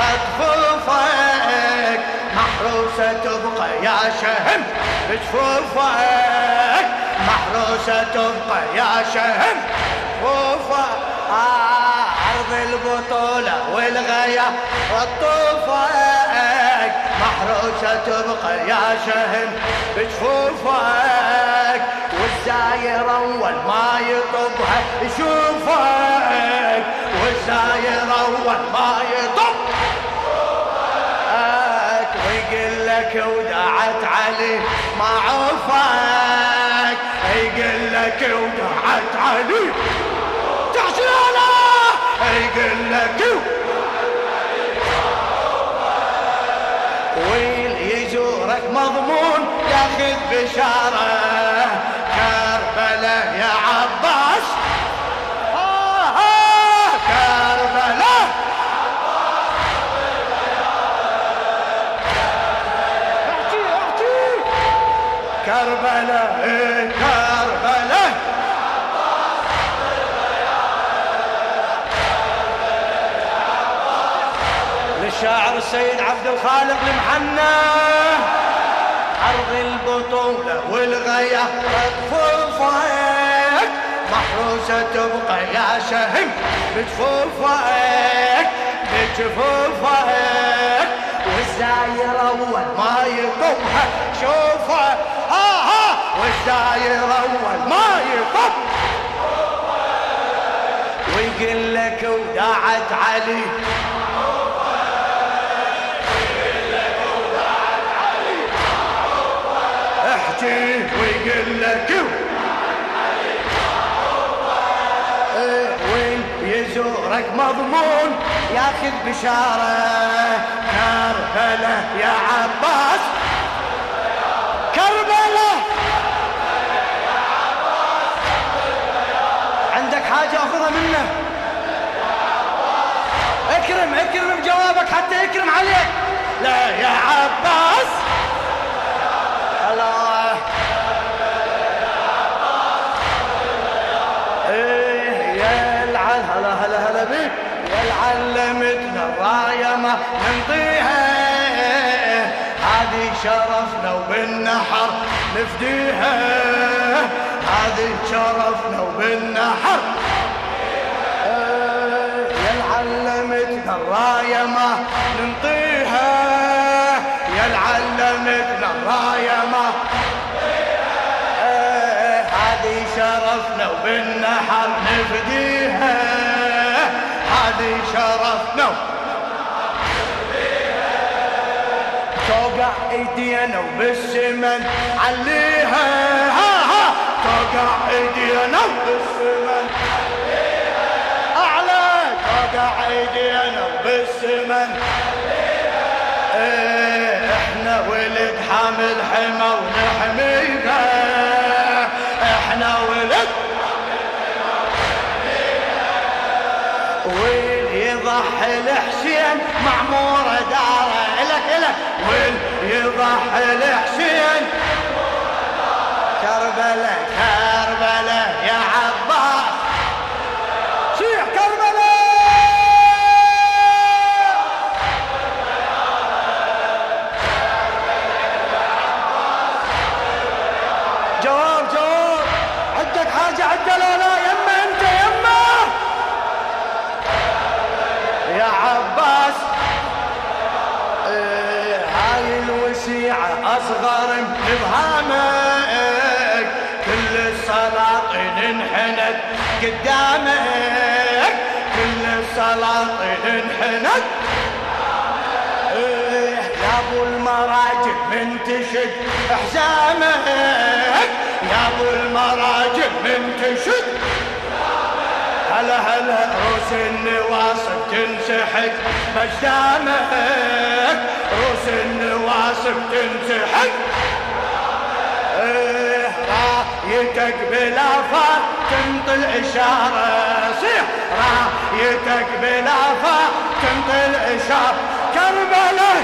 تفوفك محروسة تبقى يا شهم. بجفوفك محروسة تبقى يا شهم. جفوفك أرض البطولة والغيارة تطوفك محروسة تبقى يا شهم. بجفوفك والزاير اول ما يطبها يشوفك والزاير أول ما يطبك ويقول لك ودعت علي ما عوفك يقول لك ودعت علي. تحسينا يقول لك ويل يزورك مضمون ياخذ بشارة. كربلاء يا كربلاء كربلاء. للشاعر السيد عبد الخالق المحنى أرض البطولة والغيا بجفوفك محروسة تبقى يا شهم بجفوفك بجفوفك والزاير أول. ما يطبها شوفه ها ها. والزاير أول. ما يطب ويقول لك وداعت علي. ويقول لك يزورك مضمون. ياخذ بشارة كربلة يا عباس. كربلة. عندك حاجة أخذها منه؟ اكرم اكرم بجوابك حتى يكرم عليك. لا يا عباس. الله العلمتنا الراية ما نمضيها هذه شرفنا وبالنحر نفديها. هذه شرفنا وبالنحر يا العلمتنا الراية ما ننطيها. يا العلمتنا الراية ما هذه شرفنا وبالنحر نفديها. هذه شرفنا توقع ايدينا وبالسمن عليها. ها ها. توقع ايدينا وبالسمن أعلى. توقع ايدينا وبالسمن إيه، إحنا ولد حامل حما ونحميها يضحي الحسين معمور داره إلك إلك. وين يضحي الحسين؟ كربلاء كربلاء. أصغر من إبهامك كل السلاطين انحنت قدامك كل السلاطين انحنت. إيه، يا أبو المراجل من تشد حزامك يا أبو المراجل من تشد هلا هلا روس النواصب تنسحق بجدامك روس النواصب تنسحق إيه، رأيتك بالافاق تنطي الاشاره صيح رأيتك بالافاق تنطي الاشاره كربلاء!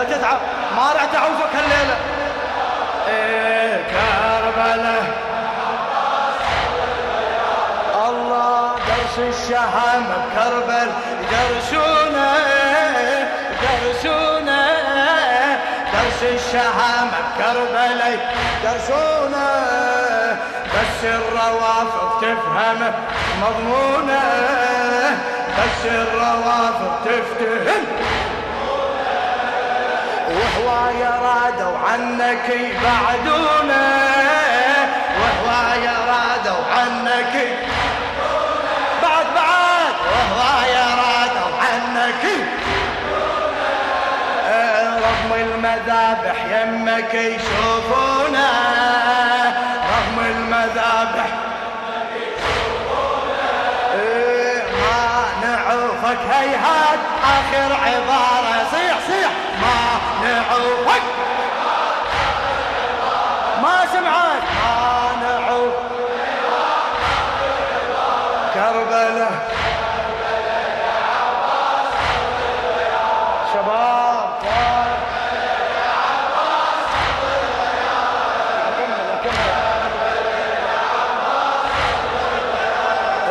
لا تتعب ما راح تعوفك هالليلة. إيه الله درس الشهامة بكربل. يدرسونا يدرسونا درس الشهامة بكربل يدرسونا بس الروافض تفهم مضمونة. بس الروافض تفتهم وهواية رادوا عنك يبعدونا وهواية رادوا عنك بعد بعد. وهواية رادوا عنك رغم المذابح يمك يشوفونا. رغم المذابح إيه، ما نعوفك هيهات. آخر عبارة. صيح صيح. ما نعوفك ما سمعت. ما نعوف كربلاء شباب.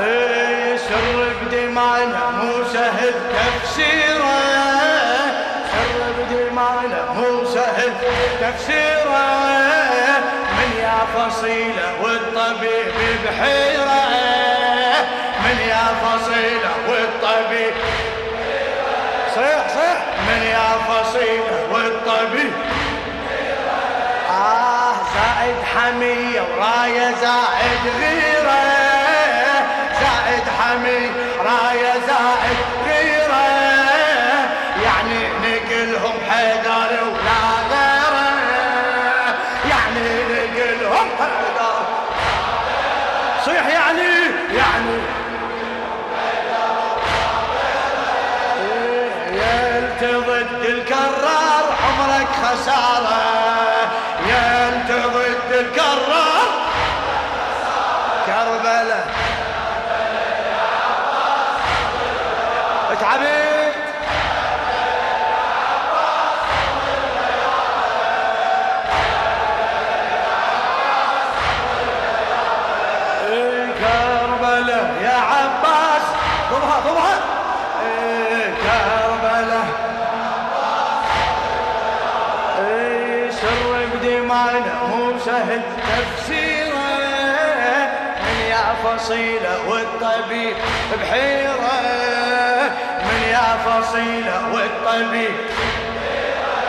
إيه، سر بدمعنا مو سهل تفسيره تفسيره من يا فصيلة والطبيب بحيرة. من يا فصيلة والطبيب صيح صيح. من يا فصيلة والطبيب آه زائد حمية وراية زائد غيرة. زائد حمية راية زائد عباس ضبها ضبها إيه كربلاء. إيه سر بدمانا مو سهل تفسيره. من يا فصيلة والطبيب بحيرة. من يا فصيلة والطبيب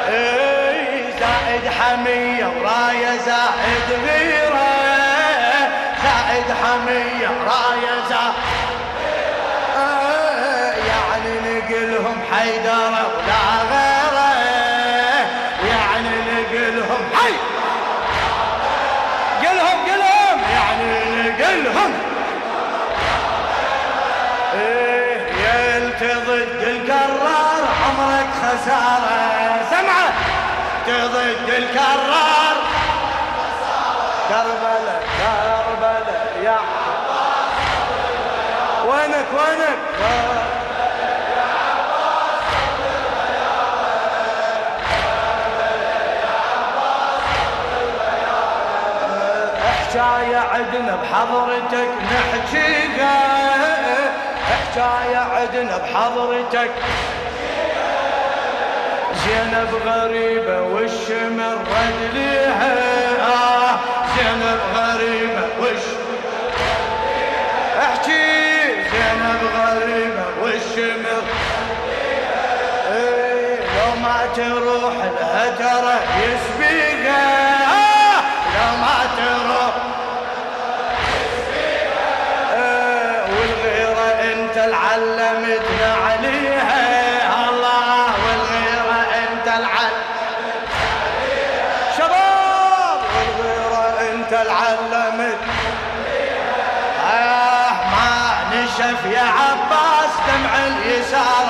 إيه زائد حمية وراية زائد غيرة. زائد حمية راية زائد حيدر ولا غيره يعني نقلهم. حي! قلهم قلهم! يعني نقلهم. إيه يا انت ضد الكرار عمرك خسارة. سمعة! ضد الكرار كربلاء كربلاء يا وينك وينك؟ حكاية عدنا بحضرتك نحكيها حكاية عدنا بحضرتك. زينب غريبة والشمر رد ليها. زينب غريبة وش احكي زينب غريبة والشمر لو ما تروح لها ترى يسبيها. نشف يا عباس دمع اليسار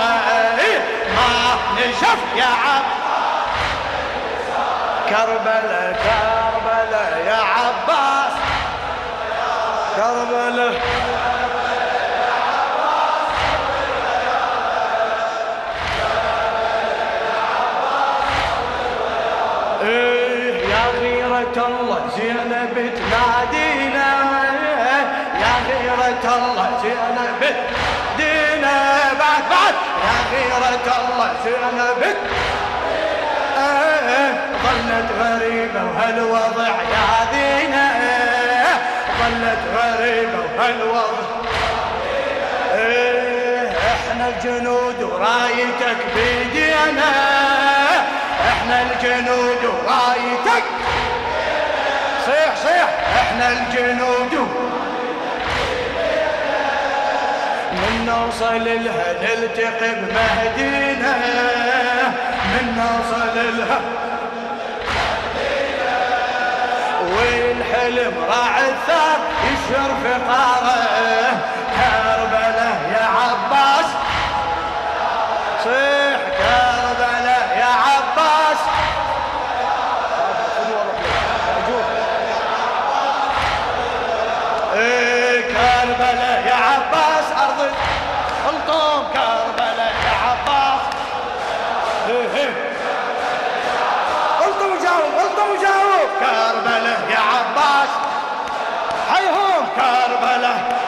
ما نشف يا عباس كربلاء كربلاء يا عباس. كربلاء إيه يا غيرة الله زينب تنادينا. غيرة الله زينب دينا بعد بعد. يا غيرة الله زينب ظلت غريبة وهالوضع يا دينا. ظلت غريبة وهالوضع. إيه، إحنا الجنود ورايتك بيدينا. إحنا الجنود ورايتك. صيح صيح. إحنا الجنود نوصل لها نلتقي بمهدينا. من نوصل لها والحلم راعي الثار يشر فقاره. كربله يا عباس. صيح trabalhar.